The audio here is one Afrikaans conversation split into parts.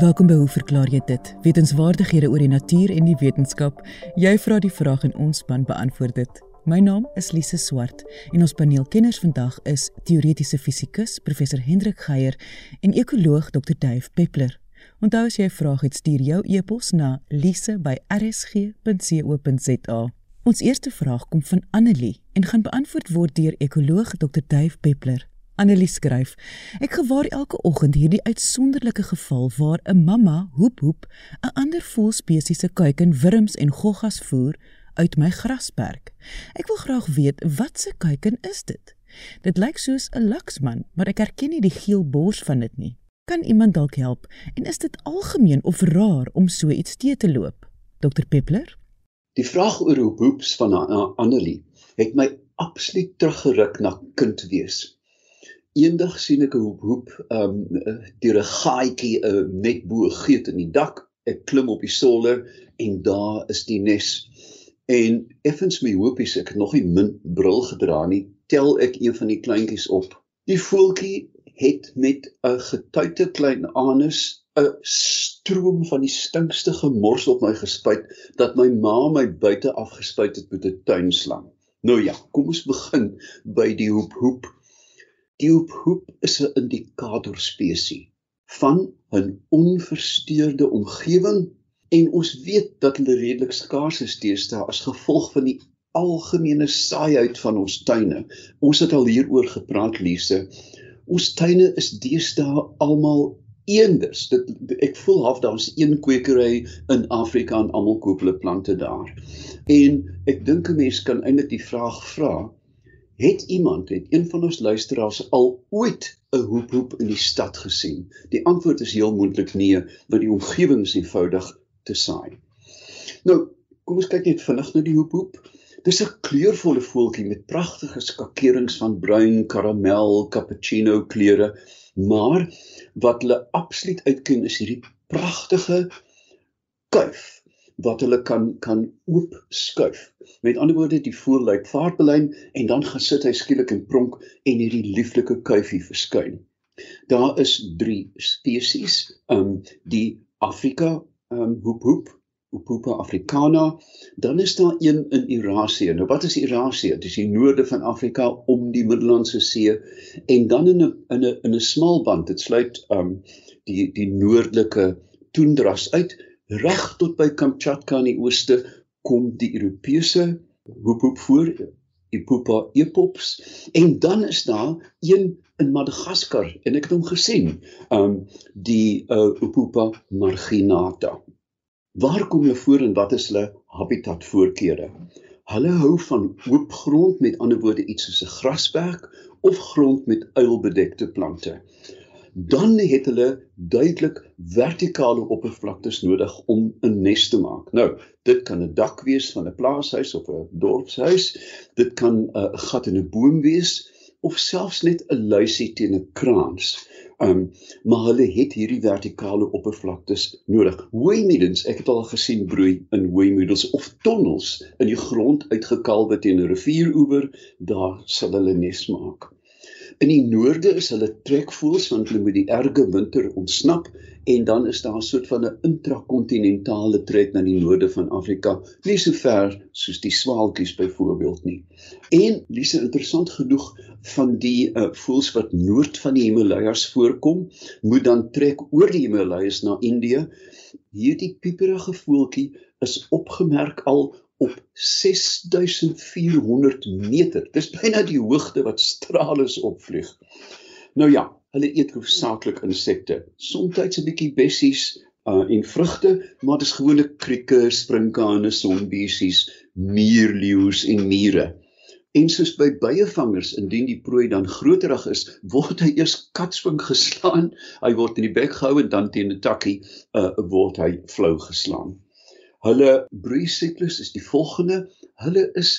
Welkom by Hoe verklaar jy dit? Wetenskapwaardighede oor die natuur en die wetenskap. Jy vra die vraag en ons span beantwoord dit. My naam is Lise Swart en ons paneelkenners vandag is teoretiese fisikus professor Hendrik Geier en ekoloog Dr. Dave Peppler. Onthou as jy 'n vraag het, stuur jou e-pos na lise@rsg.co.za. Ons eerste vraag kom van Annelie en gaan beantwoord word deur ekoloog Dr. Dave Peppler. Annelie skryf: Ek gewaar elke oggend hierdie uitsonderlike geval waar 'n mamma hoep hoep 'n ander voëlspesies se kuiken wurms en goggas voer uit my grasperk. Ek wil graag weet wat se kuiken is dit? Dit lyk soos 'n laksman, maar ek herken nie die geel bors van dit nie. Kan iemand dalk help en is dit algemeen of raar om so iets te te loop? Dr Peppler? Die vraag oor hoep hoeps van Annelie het my absoluut teruggeruk na kind wees. Eendag sien ek 'n hoep hoep um deur 'n gaatjie uh, net bo 'n geet in die dak. Ek klim op die solder en daar is die nes. En effens my hoopies, ek het nog nie min bril gedra nie, tel ek een van die kleintjies op. Die voeltjie het met 'n getuite klein anus 'n stroom van die stinkste gemors op my gespuit dat my ma my buite afgespuit het met 'n tuinslang. Nou ja, kom ons begin by die hoep hoep. Die hoephoep is 'n indikator spesies van 'n onversteurde omgewing en ons weet dat hulle redelik skaars is teenoor as gevolg van die algemene saaiheid van ons tuine. Ons het al hieroor gepraat, Lise. Ons tuine is deesdae almal eenders. Dit ek voel half daar's een kwekery in Afrika en almal koop hulle plante daar. En ek dink 'n mens kan eintlik die vraag vra, Het iemand, het een van ons luisteraars al ooit 'n hoephoep in die stad gesien? Die antwoord is heel moontlik nee, want die omgewing is eenvoudig te saai. Nou, kom ons kyk net vinnig na die hoephoep. Dis 'n kleurvolle voeltjie met pragtige skakerings van bruin, karamel, cappuccino kleure, maar wat hulle absoluut uitken is hierdie pragtige kuif wat hulle kan kan oop skuif. Met ander woorde, die voël lyk vaartbelyn en dan gaan sit hy skielik en pronk en hierdie lieflike kuifie verskyn. Daar is 3 spesies, um die Afrika um hoep hoep Upupa africana, dan is daar een in Eurasië. Nou wat is Eurasië? Dit is die noorde van Afrika om die Middellandse See en dan in 'n in 'n in 'n smal band. Dit sluit um die die noordelike toendras uit reg tot by Kamchatka in die ooste kom die Europese hoephoep voor Ipupa epops. En dan is daar een in Madagaskar en ek het hom gesien um die uh, Ipupa marginata. Waar kom hulle voor en wat is hulle habitat voorkeure? Hulle hou van oop grond met ander woorde iets soos 'n grasberg of grond met uilbedekte plante dan het hulle duidelik vertikale oppervlaktes nodig om 'n nes te maak. Nou, dit kan 'n dak wees van 'n plaashuis of 'n dorpshuis. Dit kan 'n gat in 'n boom wees of selfs net 'n luisie teen 'n kraans. Um maar hulle het hierdie vertikale oppervlaktes nodig. Hooimiddels, ek het al gesien broei in hooimiddels of tonnels in die grond uitgekalwe teen 'n rivieroewer, daar sal hulle nes maak. In die noorde is hulle trekvoels want hulle moet die erge winter ontsnap en dan is daar 'n soort van 'n intrakontinentale trek na die noorde van Afrika, nie so ver soos die swaalkies byvoorbeeld nie. En dis interessant genoeg van die uh, voels wat noord van die Himalajas voorkom, moet dan trek oor die Himalajas na Indië. Hierdie pieperige voeltjie is opgemerk al op 6400 meter. Dis byna die hoogte wat strale opvlieg. Nou ja, hulle eet hoofsaaklik insekte. Soms 'n bietjie bessies uh, en vrugte, maar dis gewone krieke, sprinkane, sonbesies, muurleeu's en mure. En soos by byevangers, indien die prooi dan groterig is, word hy eers katswing geslaan. Hy word in die bek gehou en dan teen 'n takkie uh, word hy flou geslaan. Hulle broeisiklus is die volgende. Hulle is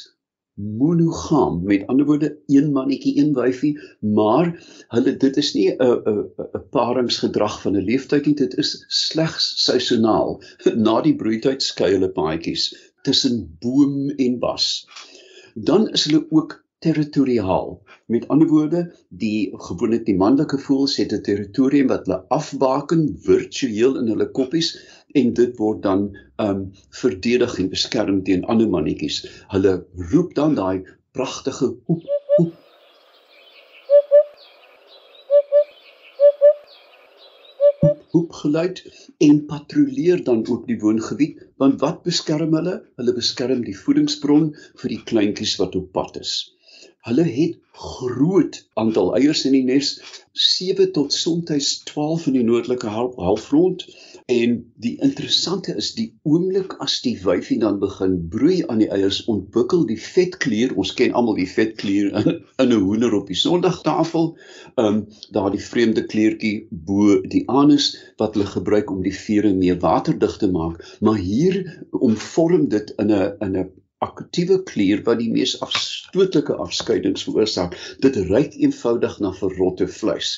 monogam. Met ander woorde, een mannetjie, een wyfie, maar hulle dit is nie 'n 'n 'n paringsgedrag van 'n leeftyd nie, dit is slegs seisoonaal. Na die broeityd skei hulle paadjies tussen boom en bas. Dan is hulle ook territoriaal. Met ander woorde, die gewoonlik die manlike voëls het 'n territorium wat hulle afbaken virtueel in hulle koppies en dit word dan um verdedig en beskerm teen ander mannetjies. Hulle roep dan daai pragtige oep oep hoepgeluid en patrolleer dan ook die woongebied want wat beskerm hulle? Hulle beskerm die voedingsbron vir die kleintjies wat op pad is. Hulle het groot aantal eiers in die nes, 7 tot soms 12 in die noordelike halfrond En die interessante is die oomblik as die wyfie dan begin broei aan die eiers, ontwikkel die vetklier. Ons ken almal die vetklier in, in 'n hoender op die sonndagtafel. Ehm um, daardie vreemde kliertjie bo die anus wat hulle gebruik om die vere meer waterdig te maak. Maar hier omvorm dit in 'n in 'n aktiewe klier wat die mees afstootlike afskeidings veroorsaak. Dit ruik eenvoudig na verrotte vleis.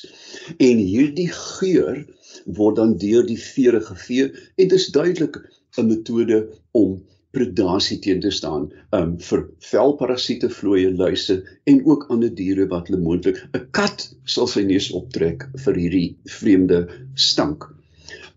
En hierdie geur word dan deur die vere gevee en dit is duidelik 'n metode om predasie teen te staan um, vir velparasiete, vlooie, luise en ook ander diere wat hulle moontlik 'n kat sal sy neus optrek vir hierdie vreemde stank.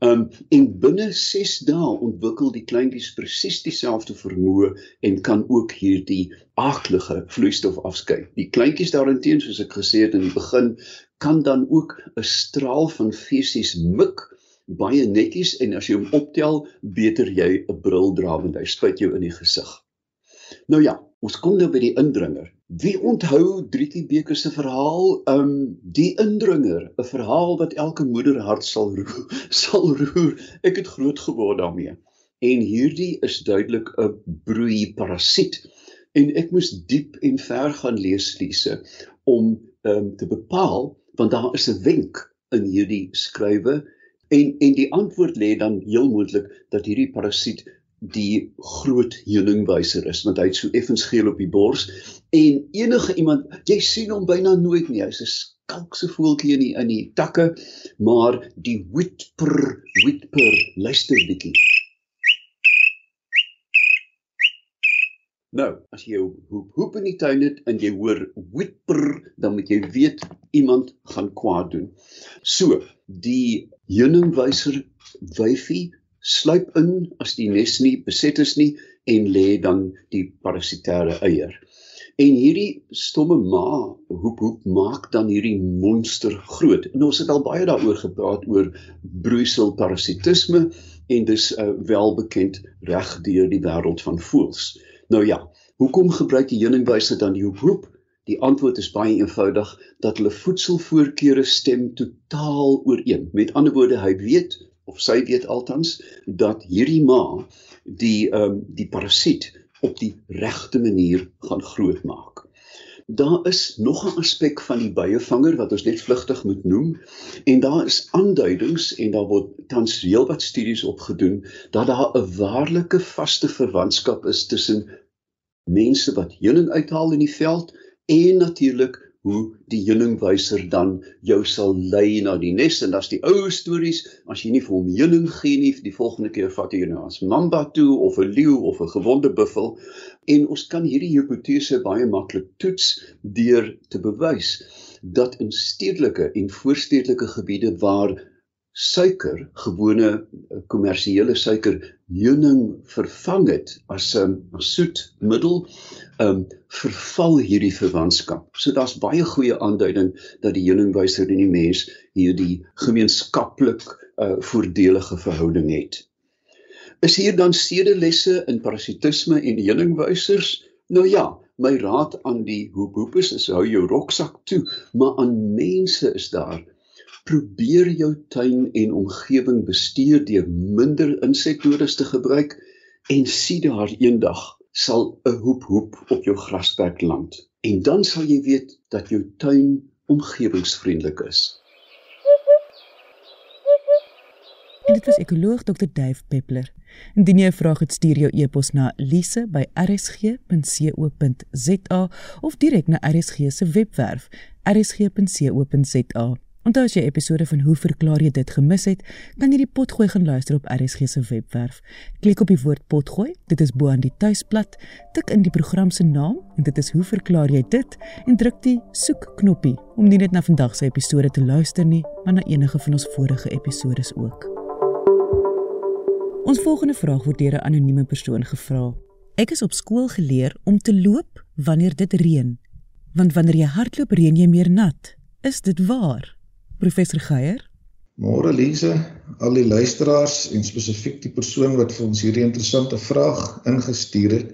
Um en binne 6 dae ontwikkel die kleintjies presies dieselfde vermoë en kan ook hierdie aaklige vloeistof afskei. Die kleintjies daarenteen soos ek gesê het in die begin kan dan ook 'n straal van fisies mik baie netjies en as jy hom optel, beter jy 'n bril dra want hy spuit jou in die gesig. Nou ja, ons kom nou by die indringer. Wie onthou Drietie Beker se verhaal, um die indringer, 'n verhaal wat elke moeder hart sal roer, sal roer. Ek het groot geword daarmee. En hierdie is duidelik 'n broei parasiet. En ek moes diep en ver gaan lees Lise om um te bepaal want daar is 'n wenk in hierdie skrywe en en die antwoord lê dan heel moontlik dat hierdie parasiet die groot heuningwyser is want hy het so effens geel op die bors. En enige iemand jy sien hom byna nooit nie hy's 'n kalkse voeltjie in die in die takke maar die whitper whitper luister bietjie Nou, as jy jou hoep hoep in die tuin het en jy hoor whipper, dan moet jy weet iemand gaan kwaad doen. So, die heuningwyser wyfie sluip in as die nes nie beset is nie en lê dan die parasitêre eier. En hierdie stomme ma hoep hoep maak dan hierdie monster groot. En ons het al baie daaroor gepraat oor broeisel parasitisme en dis uh, wel bekend reg deur die wêreld van voëls. Nou ja, hoekom gebruik die heuningwyse dan die hoep? Die antwoord is baie eenvoudig dat hulle voedselvoorkeure stem totaal ooreen. Met ander woorde, hy weet of sy weet altans dat hierdie ma die ehm um, die parasiet op die regte manier gaan grootmaak. Daar is nog 'n aspek van die byevanger wat ons net vlugtig moet noem en daar is aanduidings en daar word tans heelwat studies op gedoen dat daar 'n waarlike vaste verwantskap is tussen mense wat heuning uithaal in die veld en natuurlik hoe die heuningwyser dan jou sal lei na die nes en as die ou stories as jy nie vir hom heuning gee nie die volgende keer vat jy nou as mamba toe of 'n leeu of 'n gewonde buffel. En ons kan hierdie hipotese baie maklik toets deur te bewys dat in stedelike en voorstedelike gebiede waar suiker, gewone eh, kommersiële suiker heuning vervang het as 'n um, soetmiddel, ehm um, verval hierdie verwantskap. So daar's baie goeie aanduiding dat die heuningwyser en die mens hierdie gemeenskaplik uh, voordelige verhouding het. Is hier dan sedelesse in parasitisme en heuningwysers? Nou ja, my raad aan die hoephoepes is hou jou roksak toe, maar aan mense is daar probeer jou tuin en omgewing bestuur deur minder insekdodes te gebruik en sien daar eendag sal 'n hoep hoep op jou grasperk land en dan sal jy weet dat jou tuin omgewingsvriendelik is. En dit was ekoloog Dr. Dave Peppler. Indien jy 'n vraag het, stuur jou e-pos na lise@rsg.co.za of direk na RSG se webwerf rsg.co.za. Onthou as jy episode van Hoe verklaar jy dit gemis het, kan jy die potgooi gaan luister op RSG se webwerf. Klik op die woord potgooi, dit is bo aan die tuisblad, tik in die program se naam en dit is Hoe verklaar jy dit en druk die soek knoppie om nie net na vandag se episode te luister nie, maar na enige van ons vorige episode se ook. Ons volgende vraag word deur 'n anonieme persoon gevra. Ek is op skool geleer om te loop wanneer dit reën, want wanneer jy hardloop reën jy meer nat. Is dit waar? Professor Geier. Môre Lise, al die luisteraars en spesifiek die persoon wat vir ons hierdie interessante vraag ingestuur het.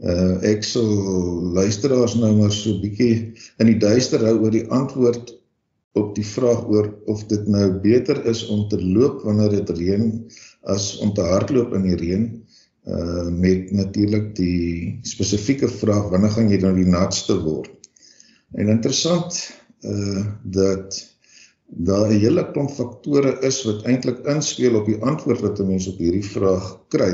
Uh ek sal luisteraars nou maar so bietjie in die duister hou oor die antwoord op die vraag oor of dit nou beter is om te loop wanneer dit reën as om te hardloop in die reën. Uh met natuurlik die spesifieke vraag wanneer gaan jy nou die natste word? En interessant uh dat daar 'n hele klomp faktore is wat eintlik inspel op die antwoord wat 'n mens op hierdie vraag kry.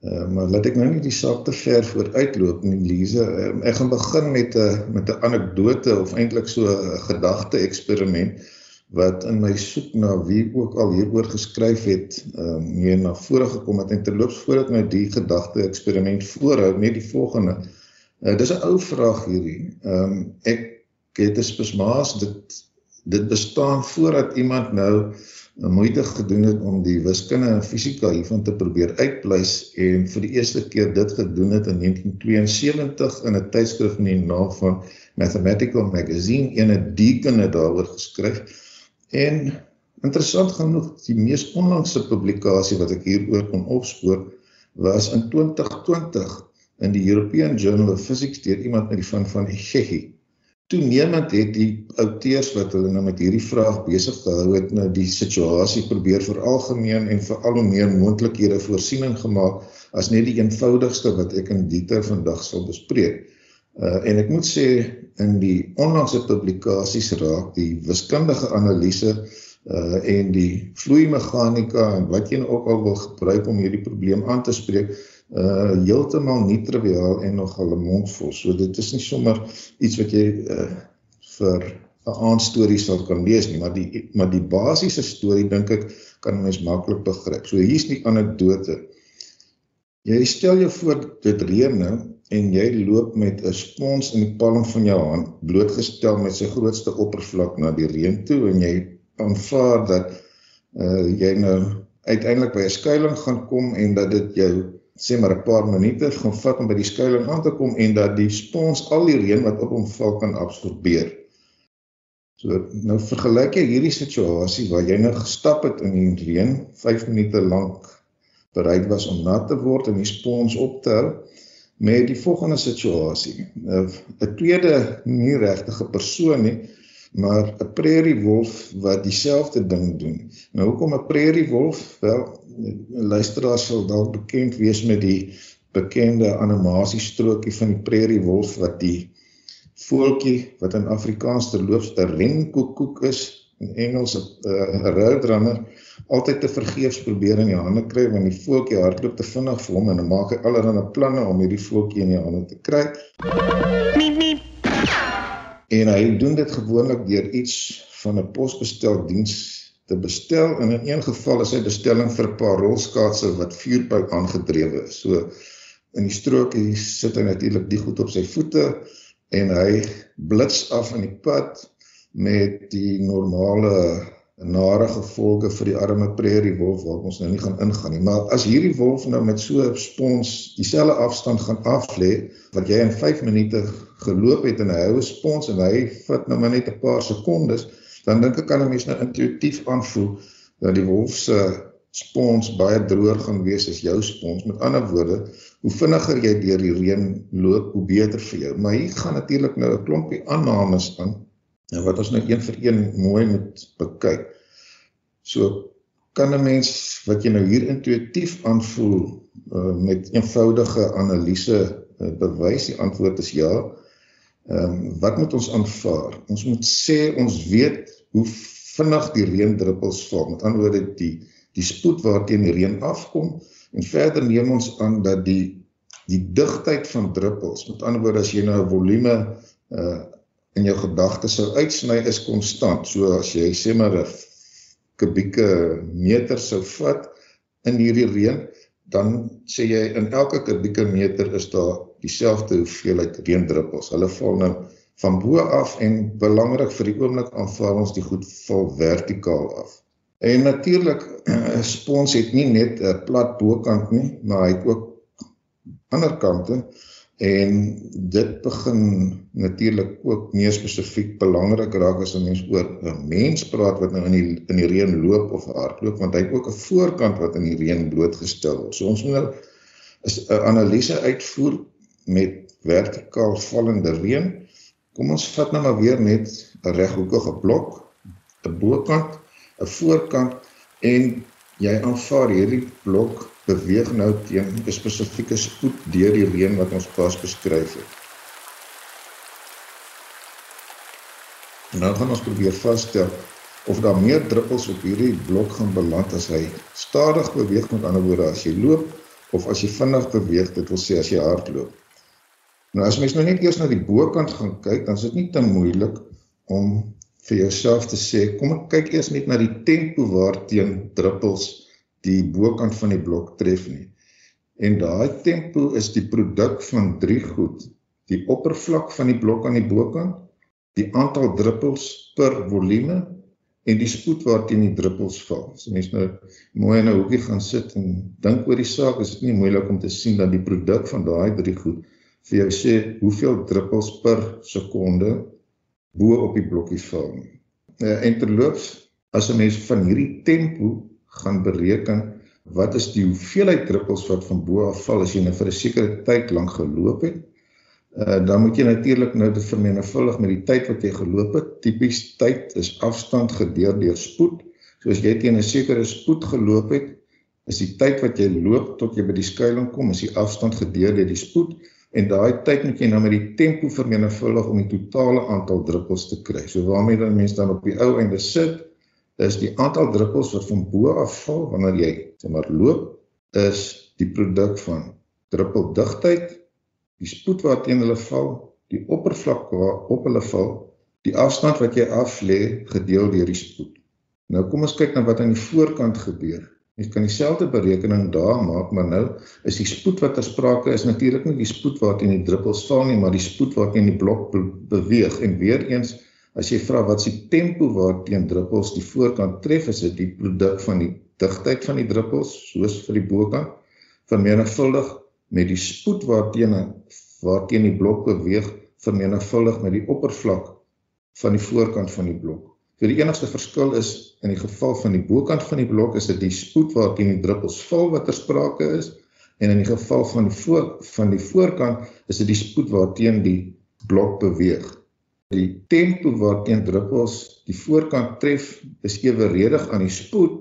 Uh, maar laat ek nou nie die saak te ver vooruitloop nie, Lize. Uh, ek gaan begin met 'n met 'n anekdote of eintlik so 'n gedagte eksperiment wat in my soek na wie ook al hieroor geskryf het, ehm uh, hier na vore gekom het en terloops voordat my die gedagte eksperiment voorhou net die volgende. Uh, dis 'n ou vraag hierdie. Ehm um, ek het 'n spesmaas dit dit bestaan voordat iemand nou 'n moeite gedoen het om die wiskunde en fisika hiervan te probeer uitpleis en vir die eerste keer dit gedoen het in 1972 in 'n tydskrif in die naam van Mathematical Magazine ene Deacon het daaroor geskryf. En interessant genoeg die mees onlangse publikasie wat ek hieroor kon opspoor was in 2020 in die European Journal of Physics deur iemand met die van van Egegi toenemend het die outeurs wat hulle nou met hierdie vraag besig gehou het nou die situasie probeer veralgemeen en vir al hoe meer moontlikhede voorsiening gemaak as net die eenvoudigste wat ek in detail vandag sal bespreek. Uh en ek moet sê in die onlangse publikasies raak die wiskundige analise uh en die vloeimeganika en wat jy ook al wil gebruik om hierdie probleem aan te spreek uh heeltemal nie triviaal en nogal 'n mondvol. So dit is nie sommer iets wat jy uh vir 'n aanstorie sal kan lees nie, maar die maar die basiese storie dink ek kan mens maklik begryp. So hier's die anekdote. Jy stel jou voor dit reën nou en jy loop met 'n spons in die palm van jou hand blootgestel met sy grootste oppervlak na die reën toe en jy aanvaar dat uh jy nou uiteindelik by 'n skuilings gaan kom en dat dit jou sê maar 'n paar minute gaan vat om by die skuilings aan te kom en dat die spons al die reën wat op hom val kan absorbeer. So nou vergelyk jy hierdie situasie waar jy nou gestap het in die reën, 5 minute lank bereid was om nat te word en die spons op te hou met die volgende situasie. 'n tweede nie regtige persoon nie, maar 'n prairie wolf wat dieselfde ding doen. Nou hoekom 'n prairie wolf? Wel, luisteraars sal dalk bekend wees met die bekende animasiestrokie van die prairie wolf wat die voeltjie wat in Afrikaans terloops 'n renkoekoek is in Engels 'n uh, roadrunner altyd te vergeefs probeer in die hande kry want die voeltjie hardloop te vinnig vir hom en dan maak hy allerlei planne om hierdie voeltjie in die hande te kry. Miep miep. En hy doen dit gewoonlik deur iets van 'n posbesteldiens te bestel en in een geval is hy bestelling vir 'n paar rolskaatse wat vuurpyp aangedrewe is. So in die strokie sit hy natuurlik die goed op sy voete en hy blits af in die pad met die normale nare gevolge vir die arme prairie wolf wat ons nou nie gaan ingaan nie. Maar as hierdie wolf nou met so 'n spons dieselfde afstand gaan af lê wat jy in 5 minute geloop het en hy hou 'n spons en hy vat nou maar net 'n paar sekondes dan dink ek kan 'n mens nou intuïtief aanvoel dat die wolf se spons baie droër gaan wees as jou spons. Met ander woorde, hoe vinniger jy deur die reën loop, hoe beter vir jou. Maar hier gaan natuurlik nou 'n klompie aannames aan en wat ons nou een vir een mooi moet bekyk. So kan 'n mens wat jy nou hier intuïtief aanvoel uh, met eenvoudige analise uh, bewys, die antwoord is ja. Ehm um, wat moet ons aanvaar? Ons moet sê ons weet hoe vinnig die reendruppels val. Met ander woorde die die spoed waarteen die reën afkom en verder neem ons aan dat die die digtheid van druppels, met ander woorde as jy nou 'n volume uh in jou gedagtes sou uitsny is konstant. So as jy sê maar 'n kubieke meter sou vat in hierdie reën, dan sê jy in elke kubieke meter is daar dieselfde hoeveelheid reendruppels. Hulle val nou van bo af en belangrik vir die oomblik aanvaar ons die goed val vertikaal af. En natuurlik 'n spons het nie net 'n plat bokant nie, maar hy het ook ander kante en dit begin natuurlik ook meer spesifiek belangrik raak as 'n mens oor 'n mens praat wat nou in die in die reën loop of hardloop want hy het ook 'n voorkant wat in die reën blootgestel word. So ons moet nou 'n analise uitvoer met vertikaal vallende reën. Kom ons vat nou maar weer net 'n reghoekige blok, 'n bokant, 'n voorkant en jy aanvaar hierdie blok beweeg nou teen 'n spesifieke spoed deur die reën wat ons pas beskryf het. Nou gaan ons probeer vasstel of daar meer druppels op hierdie blok gaan beland as hy stadig beweeg met ander woorde as jy loop of as jy vinnig beweeg dit wil sê as jy hardloop. Nou as mens nou net eers na die bokant gaan kyk dan is dit nie te moeilik om vir jouself te sê kom ek kyk eers net na die tempo waarteen druppels die bokant van die blok tref nie. En daai tempo is die produk van drie goed: die oppervlak van die blok aan die bokant, die aantal druppels per volume en die spoed waarteen die druppels val. As jy mens nou mooi in 'n hoekie gaan sit en dink oor die saak, is dit nie moeilik om te sien dat die produk van daai drie goed vir jou sê hoeveel druppels per sekonde bo op die blokkie val. Uh, en terloops, as 'n mens van hierdie tempo gaan bereken wat is die hoeveelheid druppels wat van bo af val as jy nou vir 'n sekere tyd lank geloop het. Uh dan moet jy natuurlik nou dit vermenigvuldig met die tyd wat jy geloop het. Tipies tyd is afstand gedeel deur spoed. So as jy teen 'n sekere spoed geloop het, is die tyd wat jy loop tot jy by die skuilings kom, is die afstand gedeel deur die spoed en daai tyd moet jy nou met die tempo vermenigvuldig om die totale aantal druppels te kry. So waarmee dan mense dan op die ou einde sit, is die aantal druppels wat van bo af val wanneer jy sê maar loop is die produk van druppeldigtheid, die spoed waarteen hulle val, die oppervlak waarop hulle val, die afstand wat jy af lê gedeel deur die spoed. Nou kom ons kyk na wat aan die voorkant gebeur. Jy kan dieselfde berekening daar maak, maar nou is die spoed wat ter sprake is natuurlik nie die spoed waarteen die druppels val nie, maar die spoed waarteen die blok beweeg en weer eens As jy vra wat se tempo waarteen druppels die voorkant tref, is dit die produk van die digtheid van die druppels, soos vir die bokant, vermenigvuldig met die spoed waarteen waarteen die blok beweeg, vermenigvuldig met die oppervlak van die voorkant van die blok. So die enigste verskil is in die geval van die bokant van die blok is dit die spoed waarteen die druppels val wat ter sprake is en in die geval van voor van die voorkant is dit die spoed waarteen die blok beweeg die tempo waarteen druppels die voorkant tref is eweredig aan die spoed,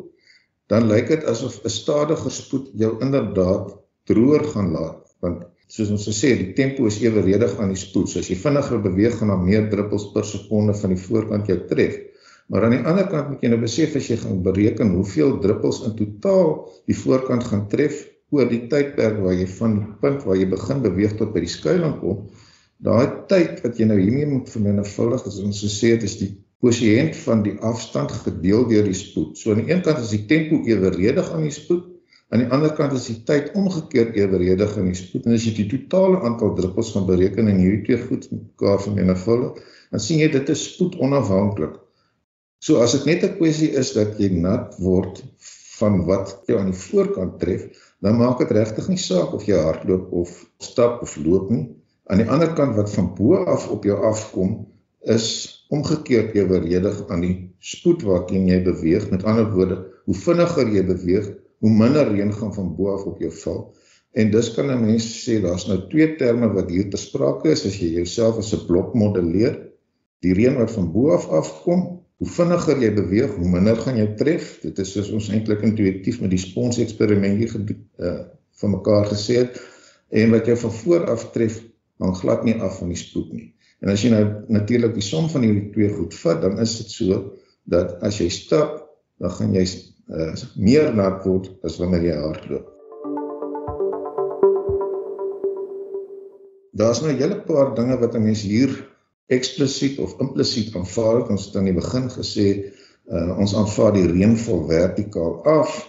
dan lyk dit asof 'n stadiger spoed jou inderdaad droër gaan laat, want soos ons gesê het, die tempo is eweredig aan die spoed. So as jy vinniger beweeg, gaan daar meer druppels per sekonde van die voorkant jou tref. Maar aan die ander kant moet jy nou besef as jy gaan bereken hoeveel druppels in totaal die voorkant gaan tref oor die tydperk waar jy van die punt waar jy begin beweeg tot by die skuilings kom, Daai tyd wat jy nou hiermee moet vermenigvuldig, as ons gesê het, is die kwosiënt van die afstand gedeel deur die spoed. So aan die een kant is die tempo eweredig aan die spoed, aan die ander kant is die tyd omgekeerd eweredig aan die spoed. En as jy die totale aantal druppels gaan bereken en hierdie twee goed mekaar vermenigvuldig, dan sien jy dit is spoed onafhanklik. So as dit net 'n kwessie is dat jy nat word van wat jou aan die voorkant tref, dan maak dit regtig nie saak of jy hardloop of stap of loop nie. Aan die ander kant wat van bo af op jou afkom is omgekeerd eweredig aan die spoed waarteen jy beweeg. Met ander woorde, hoe vinniger jy beweeg, hoe minder reën gaan van bo af op jou val. En dis kan 'n mens sê daar's nou twee terme wat hier te sprake is as jy jouself as 'n blok modelleer. Die reën wat van bo af afkom, hoe vinniger jy beweeg, hoe minder gaan jy tref. Dit is soos ons eintlik intuïtief met die spons eksperimentie gedoen uh van mekaar gesê het en wat jy van voor af tref hang glad nie af van die spoed nie. En as jy nou natuurlik die som van hierdie twee goed vat, dan is dit so dat as jy stap, dan gaan jy uh, meer nat word as wanneer jy hardloop. Daar's nou 'n hele paar dinge wat 'n mens hier eksplisiet of implisiet aanvaar het. Ons het aan die begin gesê uh, ons aanvaar die reënval vertikaal af.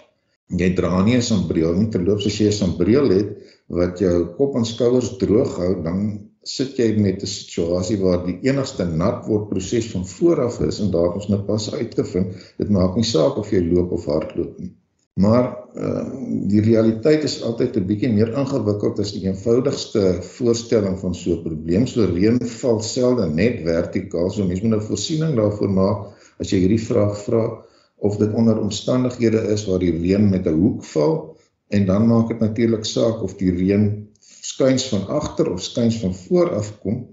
Jy dra nie 'n sambreel nie terloops as jy 'n sambreel het wat jou kop en skouers droog hou, dan sit jy met 'n situasie waar die enigste nat word proses van vooraf is en daar ons nou pas uitgevind, dit maak nie saak of jy loop of hardloop nie. Maar uh, die realiteit is altyd 'n bietjie meer ingewikkeld as die eenvoudigste voorstelling van so 'n probleem. So reën val selde net vertikaal. So mense moet nou voorsiening daarvoor maak as jy hierdie vraag vra of dit onder omstandighede is waar die reën met 'n hoek val en dan maak dit natuurlik saak of die reën skuins van agter of skuins van voor af kom.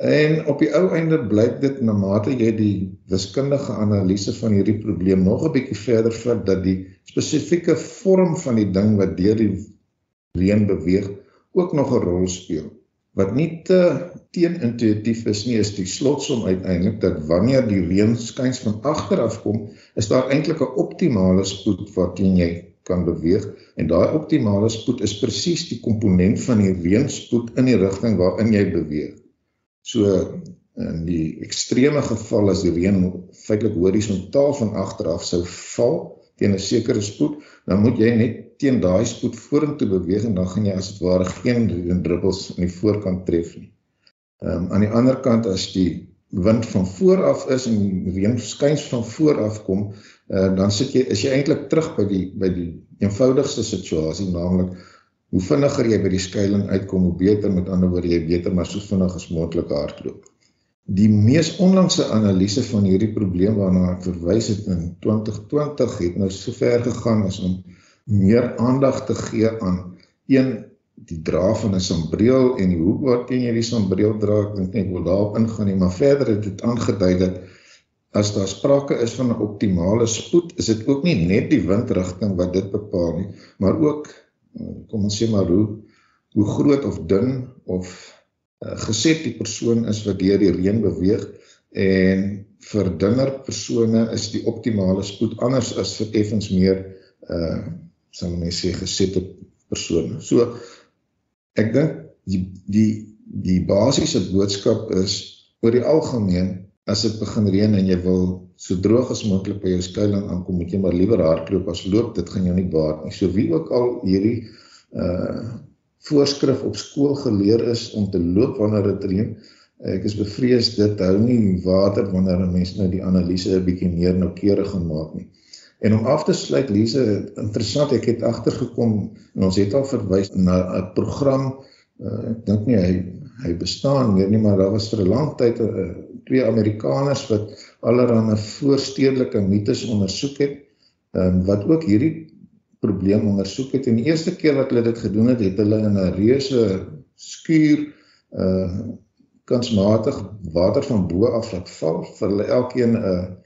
En op die ou einde blyk dit na mate jy die wiskundige analise van hierdie probleem nog 'n bietjie verder vat dat die spesifieke vorm van die ding wat deur die reën beweeg ook nog 'n rol speel. Wat nie te teenintuïtief is nie, is die slotsom uiteindelik dat wanneer die reën skuins van agter af kom, is daar eintlik 'n optimale spoed waarteen jy kan beweeg en daai optimale spoed is presies die komponent van die reënspoed in die rigting waarin jy beweeg. So in die ekstreme geval as die reën feitelik horisontaal van agter af sou val teen 'n sekere spoed, dan moet jy net teen daai spoed vorentoe beweeg en dan gaan jy as dit ware geen druppels aan die voorkant tref nie. Ehm um, aan die ander kant as die wind van voor af is en die reën skuins van voor af kom, uh, dan sit jy is jy eintlik terug by die by die eenvoudigste situasie, naamlik hoe vinniger jy by die skuilings uitkom, hoe beter met ander woorde jy beter maar so vinnig as moontlik hardloop. Die mees onlangse analise van hierdie probleem waarna ek verwys het in 2020 het nou so ver gegaan as om meer aandag te gee aan een die dra van 'n sambreel en die hoek waarteen jy die sambreel dra, ek dink net wil daarop ingaan nie, maar verder het dit aangedui dat as daar sprake is van 'n optimale spoed, is dit ook nie net die windrigting wat dit bepaal nie, maar ook kom ons sê maar hoe hoe groot of dun of uh, geset die persoon is wat deur die reën beweeg en vir dunner persone is die optimale spoed anders as vir effens meer uh sal mense sê gesette persone. So ek dink die die die basiese boodskap is oor die algemeen as dit begin reën en jy wil so droog as moontlik by jou skuilings aankom, moet jy maar liewer hardloop as loop. Dit gaan jou nie baat nie. So wie ook al hierdie uh voorskrif op skool geleer is om te loop wanneer dit reën, ek is bevrees dit hou nie water wanneer 'n mens nou die analise 'n bietjie meer noukeurig gaan maak nie. En om af te sluit, Lise, interessant, ek het agtergekom en ons het al verwys na 'n program uh, ek dink nie hy hy bestaan meer nie, maar daar was vir 'n lang tyd uh, twee Amerikaners wat allerlei voorstedelike mites ondersoek het, um, wat ook hierdie probleem ondersoek het. En die eerste keer wat hulle dit gedoen het, het hulle in 'n reuse skuur uh kunsmatig water van bo af laat val vir hulle elkeen 'n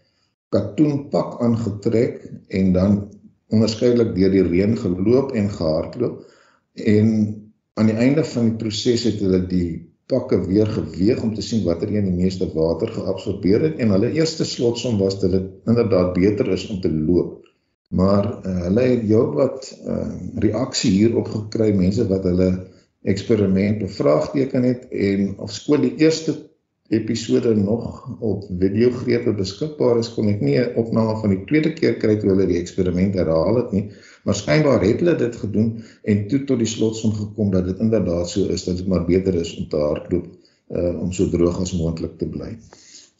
katoenpak aangetrek en dan onderskeidelik deur die reën geloop en gehardloop en aan die einde van die proses het hulle die pakke weer geweeg om te sien watter een die meeste water geabsorbeer het en hulle eerste slotsom was dat dit inderdaad beter is om te loop. Maar uh, hulle het jou wat uh, reaksie hierop gekry mense wat hulle eksperiment bevraagteken het en of skoon die eerste episode nog op videogrepe beskikbaar is kon ek nie 'n opname van die tweede keer kry toe hulle die eksperiment herhaal het nie maar skynbaar het hulle dit gedoen en toe tot die slotsom gekom dat dit inderdaad so is dat dit maar beter is om te hardloop uh, om so droog as moontlik te bly.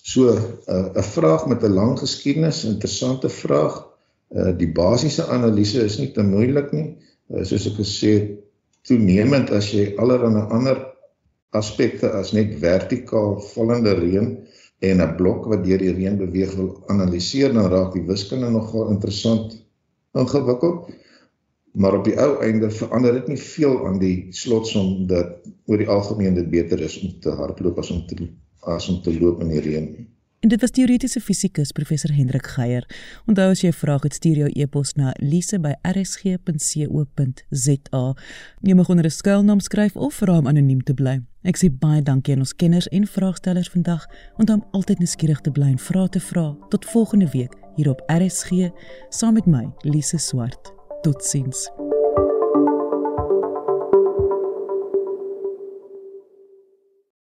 So 'n uh, vraag met 'n lang geskiedenis, interessante vraag. Uh, die basiese analise is nie te moeilik nie. Uh, soos ek gesê het, toenemend as jy allerlei ander aspekte as net vertikaal vallende reën en 'n blok wat deur die reën beweeg wil analiseer dan raak die wiskunde nogal interessant ingewikkeld maar op die ou einde verander dit nie veel aan die slotsom dat oor die algemeen dit beter is om te hardloop as om te as om te loop in die reën nie En dit was teoretiese fisikus professor Hendrik Geier. Onthou as jy 'n vraag het, stuur jou e-pos na lise@rsg.co.za. Jy mag onder 'n skuilnaam skryf of vra om anoniem te bly. Ek sê baie dankie aan ons kenners en vraagstellers vandag. Onthou om altyd nuuskierig te bly en vra te vra. Tot volgende week hier op RSG saam met my, Lise Swart. Totsiens.